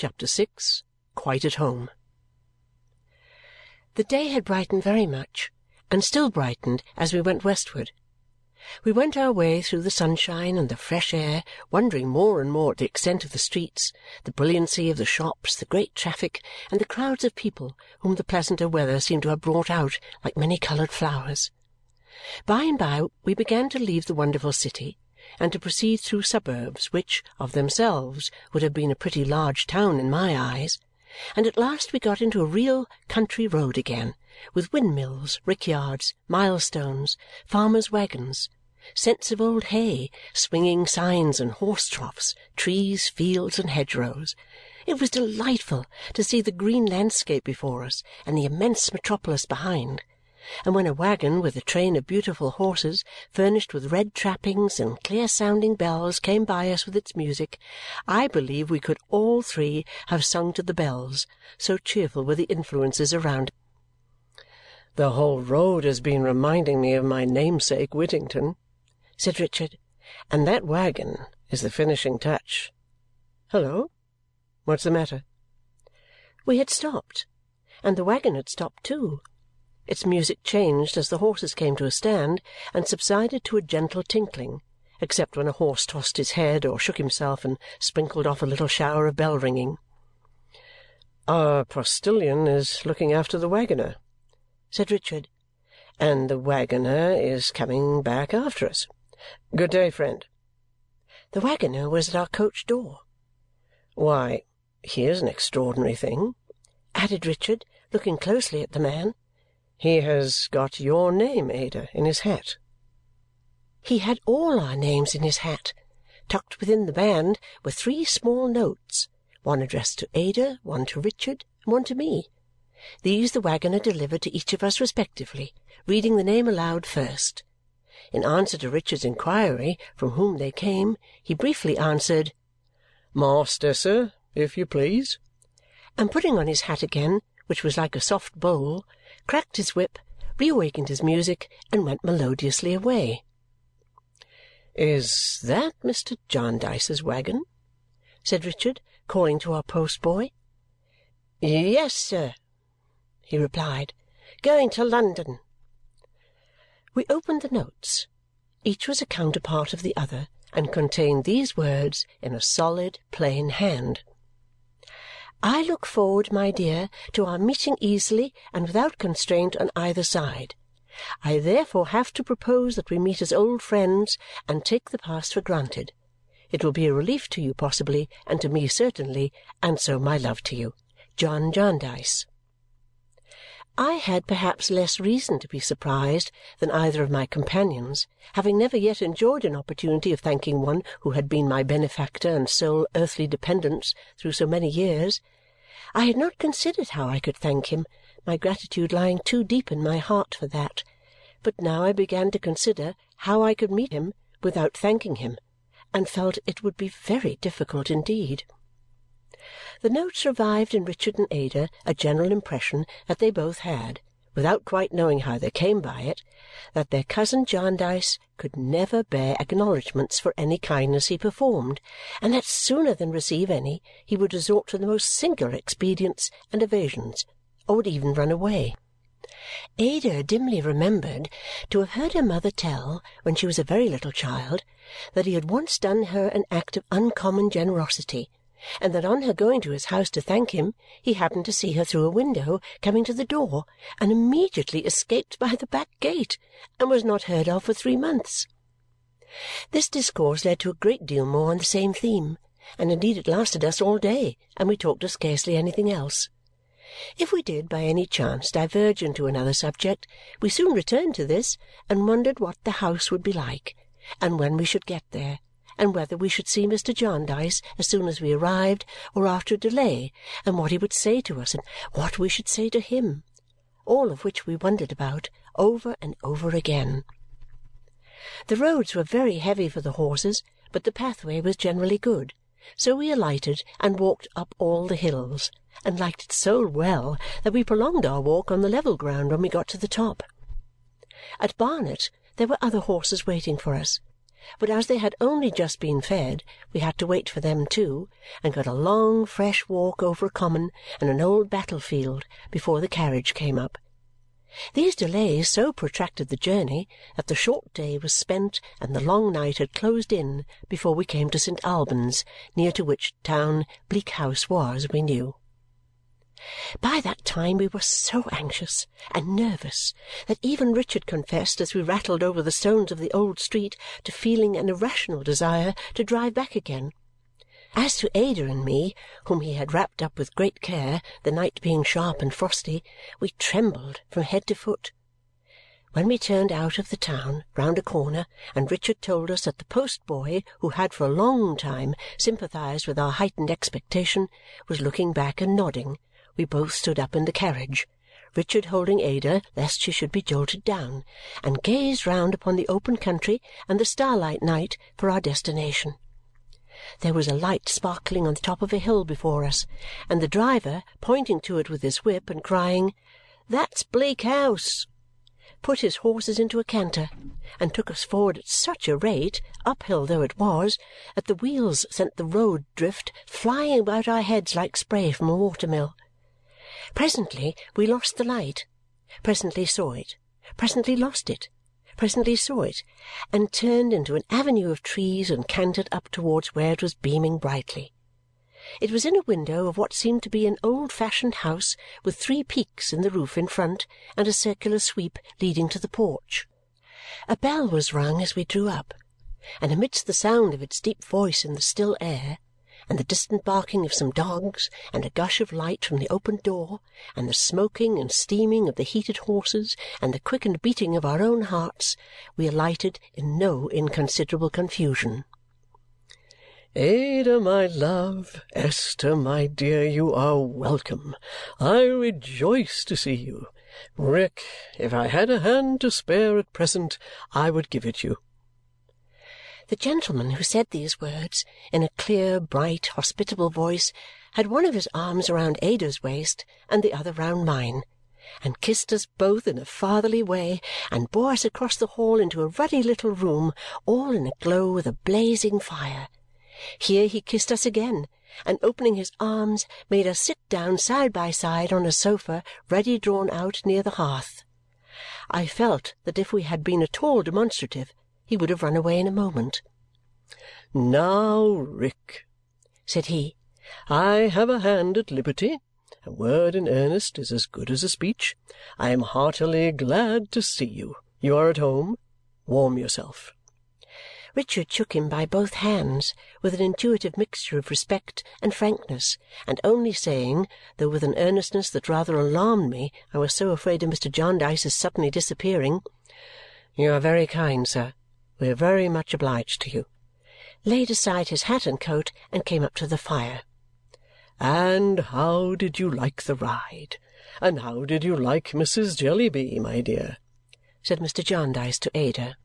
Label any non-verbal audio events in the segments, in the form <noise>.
Chapter 6 Quite at Home The day had brightened very much, and still brightened as we went westward. We went our way through the sunshine and the fresh air, wondering more and more at the extent of the streets, the brilliancy of the shops, the great traffic, and the crowds of people whom the pleasanter weather seemed to have brought out like many-coloured flowers. By and by we began to leave the wonderful city and to proceed through suburbs which, of themselves, would have been a pretty large town in my eyes, and at last we got into a real country road again, with windmills, rickyards, milestones, farmers' waggons, scents of old hay, swinging signs and horse troughs, trees, fields, and hedgerows. It was delightful to see the green landscape before us and the immense metropolis behind. And when a waggon with a train of beautiful horses, furnished with red trappings and clear-sounding bells, came by us with its music, I believe we could all three have sung to the bells, so cheerful were the influences around. The whole road has been reminding me of my namesake Whittington, said Richard, and that waggon is the finishing touch. Hullo! What's the matter? We had stopped, and the waggon had stopped too. Its music changed as the horses came to a stand and subsided to a gentle tinkling, except when a horse tossed his head or shook himself and sprinkled off a little shower of bell-ringing. Our postilion is looking after the waggoner, said Richard, and the waggoner is coming back after us. Good day, friend. The waggoner was at our coach door. Why, here's an extraordinary thing, added Richard, looking closely at the man. He has got your name, Ada, in his hat. He had all our names in his hat. Tucked within the band were three small notes, one addressed to Ada, one to Richard, and one to me. These the waggoner delivered to each of us respectively, reading the name aloud first. In answer to Richard's inquiry from whom they came, he briefly answered, Master, sir, if you please, and putting on his hat again, which was like a soft bowl, cracked his whip, reawakened his music, and went melodiously away. "Is that Mr. Jarndyce's waggon?" said Richard, calling to our post-boy. "Yes, sir," he replied. "Going to London." We opened the notes. Each was a counterpart of the other and contained these words in a solid, plain hand. I look forward, my dear, to our meeting easily and without constraint on either side. I therefore have to propose that we meet as old friends and take the past for granted. It will be a relief to you possibly, and to me certainly, and so my love to you. John Jarndyce I had perhaps less reason to be surprised than either of my companions, having never yet enjoyed an opportunity of thanking one who had been my benefactor and sole earthly dependence through so many years. I had not considered how I could thank him, my gratitude lying too deep in my heart for that. But now I began to consider how I could meet him without thanking him, and felt it would be very difficult indeed. The notes revived in Richard and Ada a general impression that they both had, without quite knowing how they came by it, that their cousin Jarndyce could never bear acknowledgments for any kindness he performed and that sooner than receive any he would resort to the most singular expedients and evasions, or would even run away. Ada dimly remembered to have heard her mother tell, when she was a very little child, that he had once done her an act of uncommon generosity and that on her going to his house to thank him, he happened to see her through a window coming to the door and immediately escaped by the back gate and was not heard of for three months. This discourse led to a great deal more on the same theme, and indeed it lasted us all day, and we talked of scarcely anything else. If we did by any chance diverge into another subject, we soon returned to this and wondered what the house would be like, and when we should get there, and whether we should see Mr. Jarndyce as soon as we arrived or after a delay, and what he would say to us, and what we should say to him. All of which we wondered about, over and over again. The roads were very heavy for the horses, but the pathway was generally good, so we alighted and walked up all the hills, and liked it so well that we prolonged our walk on the level ground when we got to the top. At Barnet there were other horses waiting for us, but as they had only just been fed, we had to wait for them too, and got a long fresh walk over a common and an old battle-field before the carriage came up. These delays so protracted the journey that the short day was spent and the long night had closed in before we came to St. Albans, near to which town Bleak House was, we knew. By that time we were so anxious and nervous that even Richard confessed, as we rattled over the stones of the old street, to feeling an irrational desire to drive back again. As to Ada and me, whom he had wrapped up with great care, the night being sharp and frosty, we trembled from head to foot. When we turned out of the town, round a corner, and Richard told us that the post-boy, who had for a long time sympathized with our heightened expectation, was looking back and nodding, we both stood up in the carriage, Richard holding Ada lest she should be jolted down, and gazed round upon the open country and the starlight night for our destination. There was a light sparkling on the top of a hill before us, and the driver, pointing to it with his whip and crying, "That's Bleak House!" put his horses into a canter and took us forward at such a rate, uphill though it was, that the wheels sent the road drift flying about our heads like spray from a water-mill. Presently we lost the light, presently saw it, presently lost it presently saw it, and turned into an avenue of trees and cantered up towards where it was beaming brightly. It was in a window of what seemed to be an old-fashioned house with three peaks in the roof in front and a circular sweep leading to the porch. A bell was rung as we drew up, and amidst the sound of its deep voice in the still air and the distant barking of some dogs, and a gush of light from the open door, and the smoking and steaming of the heated horses, and the quickened beating of our own hearts, we alighted in no inconsiderable confusion. Ada, my love, Esther, my dear, you are welcome. I rejoice to see you. Rick, if I had a hand to spare at present, I would give it you. The gentleman who said these words in a clear, bright, hospitable voice had one of his arms round Ada's waist and the other round mine, and kissed us both in a fatherly way, and bore us across the hall into a ruddy little room, all in a glow with a blazing fire. Here he kissed us again, and opening his arms, made us sit down side by side on a sofa ready drawn out near the hearth. I felt that if we had been at all demonstrative, he would have run away in a moment. "Now, Rick," said he, "I have a hand at liberty. A word in earnest is as good as a speech. I am heartily glad to see you. You are at home. Warm yourself." Richard shook him by both hands with an intuitive mixture of respect and frankness, and only saying, though with an earnestness that rather alarmed me, I was so afraid of Mr. Jarndyce's suddenly disappearing, "You are very kind, sir. We are very much obliged to you," laid aside his hat and coat and came up to the fire. "And how did you like the ride? And how did you like Mrs. Jellyby, my dear?" said Mr. Jarndyce to Ada.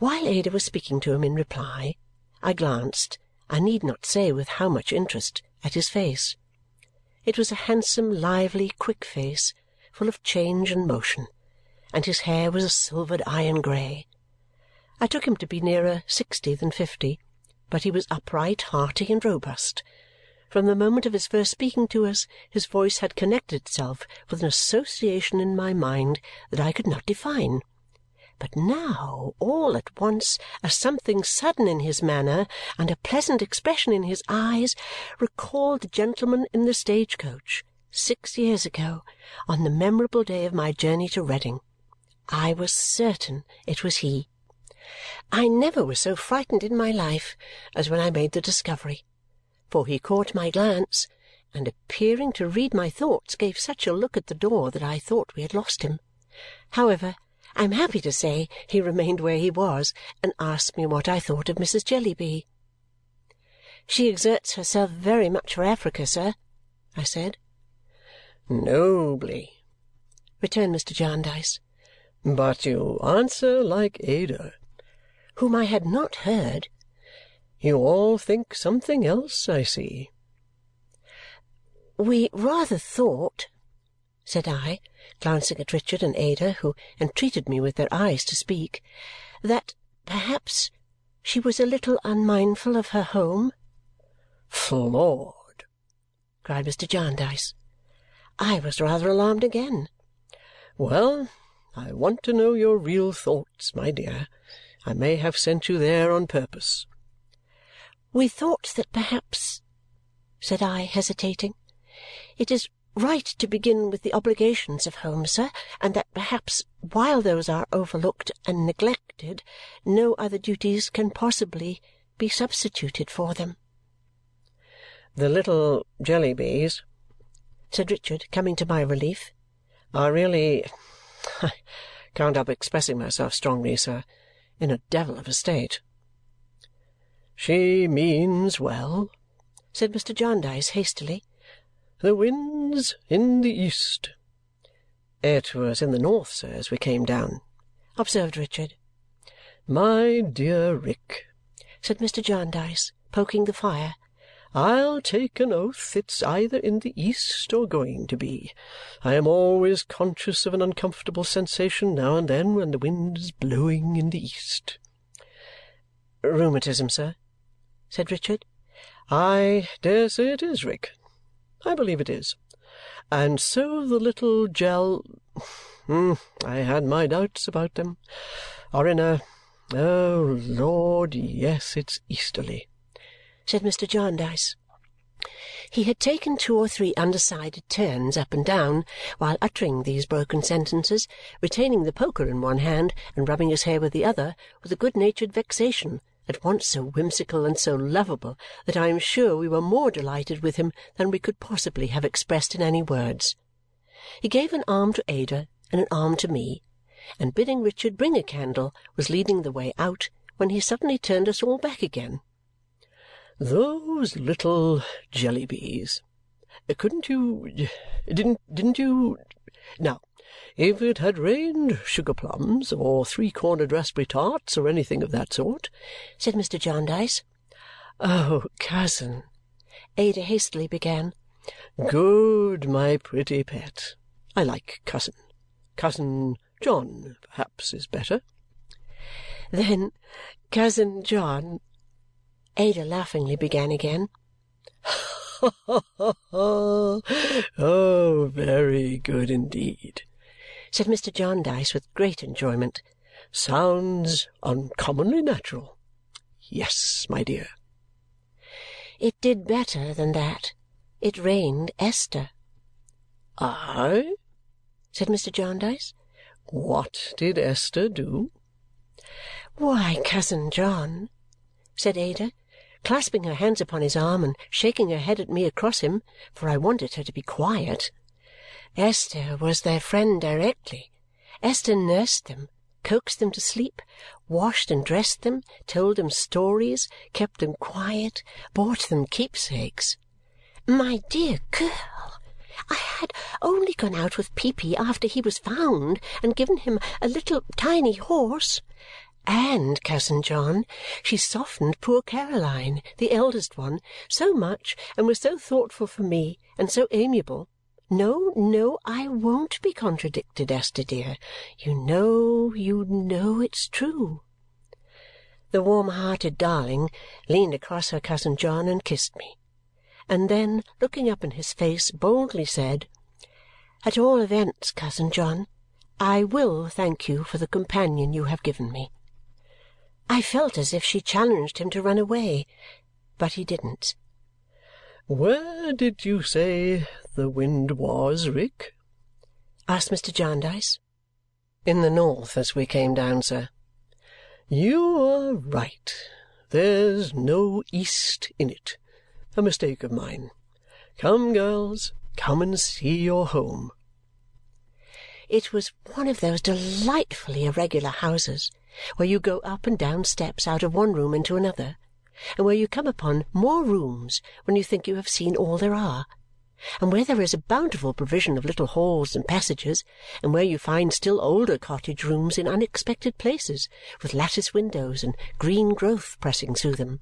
While Ada was speaking to him in reply, I glanced, I need not say with how much interest, at his face. It was a handsome, lively, quick face, full of change and motion, and his hair was a silvered iron grey. I took him to be nearer sixty than fifty, but he was upright, hearty, and robust. From the moment of his first speaking to us, his voice had connected itself with an association in my mind that I could not define. But now, all at once, a something sudden in his manner and a pleasant expression in his eyes recalled the gentleman in the stage-coach, six years ago, on the memorable day of my journey to Reading. I was certain it was he. I never was so frightened in my life as when I made the discovery, for he caught my glance, and appearing to read my thoughts, gave such a look at the door that I thought we had lost him. However, I am happy to say he remained where he was and asked me what I thought of Mrs. Jellyby. "She exerts herself very much for Africa, sir," I said. "Nobly," returned Mr. Jarndyce. "But you answer like Ada whom I had not heard. You all think something else, I see." "We rather thought," said I, glancing at Richard and Ada, who entreated me with their eyes to speak, "that perhaps she was a little unmindful of her home? Floored! cried Mr. Jarndyce. I was rather alarmed again. Well, I want to know your real thoughts, my dear. I may have sent you there on purpose. We thought that perhaps, said I, hesitating, it is right to begin with the obligations of home, sir, and that perhaps while those are overlooked and neglected, no other duties can possibly be substituted for them. The little Jellybys, said Richard, coming to my relief, are really <laughs> I can't help expressing myself strongly, sir in a devil of a state. She means well, said Mr. Jarndyce hastily. The wind's in the east. It was in the north, sir, as we came down, observed Richard. My dear Rick, said Mr. Jarndyce, poking the fire, I'll take an oath it's either in the east or going to be. I am always conscious of an uncomfortable sensation now and then when the wind is blowing in the east. Rheumatism, sir? said Richard. I dare say it is, Rick. I believe it is. And so the little gel hmm, I had my doubts about them are in a oh, Lord, yes, it's easterly, said Mr. Jarndyce. He had taken two or three undecided turns up and down while uttering these broken sentences, retaining the poker in one hand and rubbing his hair with the other with a good-natured vexation at once so whimsical and so lovable that I am sure we were more delighted with him than we could possibly have expressed in any words. He gave an arm to Ada and an arm to me, and bidding Richard bring a candle, was leading the way out when he suddenly turned us all back again. Those little Jellybys! Uh, couldn't you didn't didn't you now if it had rained sugar plums, or three-cornered raspberry tarts, or anything of that sort," said Mr. Jarndyce. "Oh, cousin!" Ada hastily began. "Good, my pretty pet. I like cousin. Cousin John, perhaps, is better." "Then cousin John," Ada laughingly began again. "Ha, ha, ha! Oh, very good indeed! said Mr. Jarndyce with great enjoyment. Sounds uncommonly natural. Yes, my dear. It did better than that. It rained Esther. Aye? said Mr. Jarndyce. What did Esther do? Why, cousin John, said Ada, clasping her hands upon his arm and shaking her head at me across him, for I wanted her to be quiet. Esther was their friend directly. Esther nursed them, coaxed them to sleep, washed and dressed them, told them stories, kept them quiet, bought them keepsakes. My dear girl, I had only gone out with Peepy after he was found and given him a little tiny horse. And, cousin John, she softened poor Caroline, the eldest one, so much and was so thoughtful for me and so amiable no, no, I won't be contradicted, Esther dear. You know, you know it's true. The warm-hearted darling leaned across her cousin John and kissed me, and then, looking up in his face, boldly said, At all events, cousin John, I will thank you for the companion you have given me. I felt as if she challenged him to run away, but he didn't. Where did you say the wind was, Rick? asked Mr. Jarndyce. In the north as we came down, sir. You are right. There's no east in it. A mistake of mine. Come, girls, come and see your home. It was one of those delightfully irregular houses where you go up and down steps out of one room into another, and where you come upon more rooms when you think you have seen all there are and where there is a bountiful provision of little halls and passages, and where you find still older cottage rooms in unexpected places, with lattice windows and green growth pressing through them.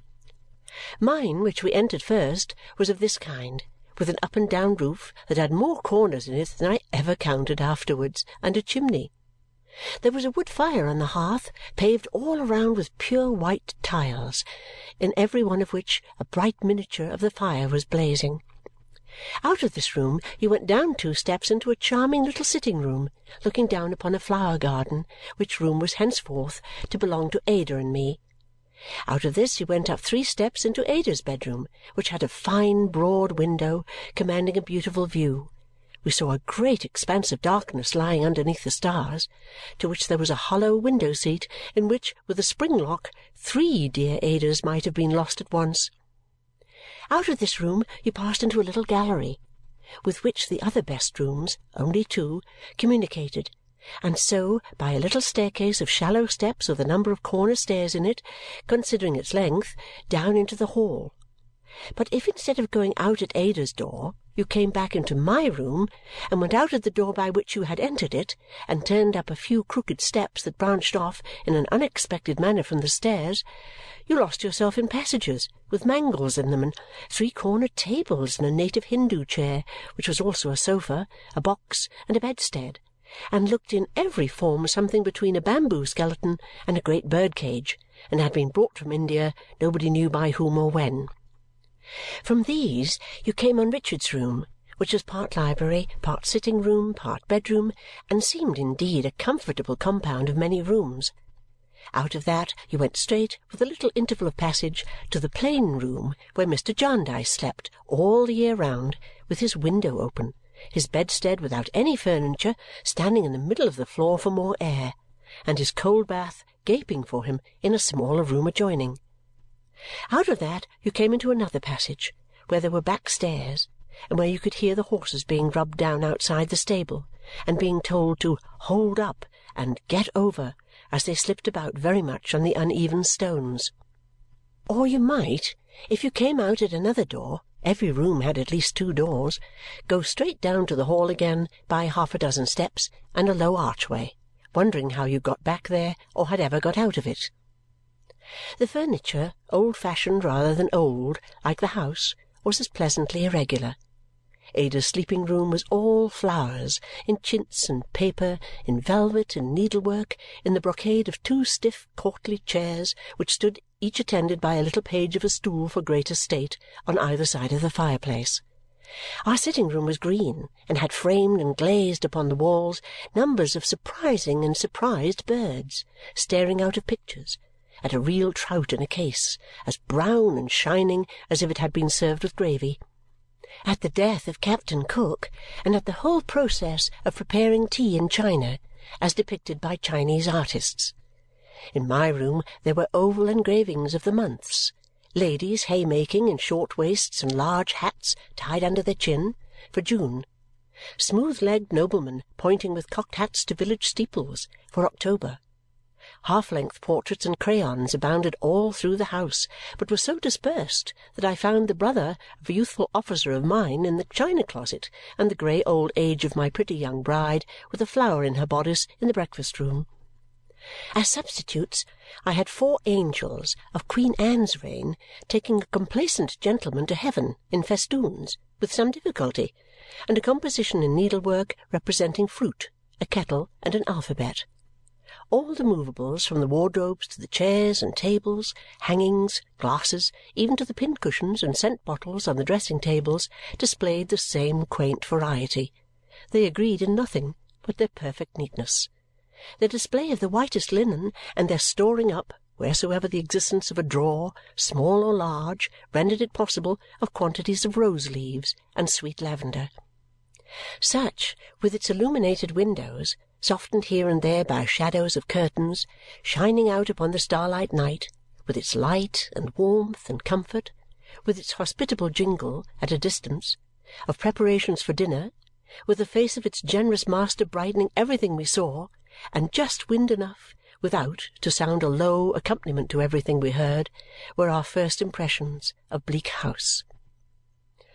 Mine, which we entered first, was of this kind, with an up and down roof that had more corners in it than I ever counted afterwards, and a chimney. There was a wood fire on the hearth, paved all around with pure white tiles, in every one of which a bright miniature of the fire was blazing. Out of this room you went down two steps into a charming little sitting-room, looking down upon a flower-garden, which room was henceforth to belong to Ada and me. Out of this you went up three steps into Ada's bedroom, which had a fine broad window commanding a beautiful view we saw a great expanse of darkness lying underneath the stars, to which there was a hollow window-seat in which, with a spring-lock, three dear Adas might have been lost at once. Out of this room you passed into a little gallery, with which the other best rooms, only two, communicated, and so, by a little staircase of shallow steps with a number of corner stairs in it, considering its length, down into the hall. But if instead of going out at Ada's door you came back into my room and went out at the door by which you had entered it and turned up a few crooked steps that branched off in an unexpected manner from the stairs, you lost yourself in passages with mangles in them and three-cornered tables and a native Hindu chair, which was also a sofa, a box, and a bedstead, and looked in every form something between a bamboo skeleton and a great bird-cage, and had been brought from India nobody knew by whom or when. From these you came on Richard's room, which was part library, part sitting-room, part bedroom, and seemed indeed a comfortable compound of many rooms. Out of that you went straight, with a little interval of passage, to the plain room where Mr. Jarndyce slept all the year round, with his window open, his bedstead without any furniture standing in the middle of the floor for more air, and his cold bath gaping for him in a smaller room adjoining. Out of that you came into another passage, where there were back stairs, and where you could hear the horses being rubbed down outside the stable and being told to hold up and get over as they slipped about very much on the uneven stones. Or you might, if you came out at another door every room had at least two doors go straight down to the hall again by half a dozen steps and a low archway, wondering how you got back there or had ever got out of it. The furniture, old-fashioned rather than old, like the house, was as pleasantly irregular. Ada's sleeping-room was all flowers, in chintz and paper, in velvet and needlework, in the brocade of two stiff courtly chairs which stood each attended by a little page of a stool for greater state on either side of the fireplace. Our sitting-room was green and had framed and glazed upon the walls numbers of surprising and surprised birds, staring out of pictures at a real trout in a case, as brown and shining as if it had been served with gravy, at the death of Captain Cook, and at the whole process of preparing tea in China, as depicted by Chinese artists. In my room there were oval engravings of the months, ladies haymaking in short waists and large hats tied under their chin, for June, smooth-legged noblemen pointing with cocked hats to village steeples, for October, half-length portraits and crayons abounded all through the house, but were so dispersed that I found the brother of a youthful officer of mine in the china-closet and the grey old age of my pretty young bride with a flower in her bodice in the breakfast-room. As substitutes, I had four angels of Queen Anne's reign taking a complacent gentleman to heaven in festoons, with some difficulty, and a composition in needlework representing fruit, a kettle, and an alphabet all the movables, from the wardrobes to the chairs and tables, hangings, glasses, even to the pincushions and scent bottles on the dressing-tables, displayed the same quaint variety. They agreed in nothing but their perfect neatness. Their display of the whitest linen and their storing up, wheresoever the existence of a drawer, small or large, rendered it possible, of quantities of rose-leaves and sweet lavender. Such, with its illuminated windows, softened here and there by shadows of curtains, shining out upon the starlight night, with its light and warmth and comfort, with its hospitable jingle, at a distance, of preparations for dinner, with the face of its generous master brightening everything we saw, and just wind enough without to sound a low accompaniment to everything we heard, were our first impressions of Bleak House.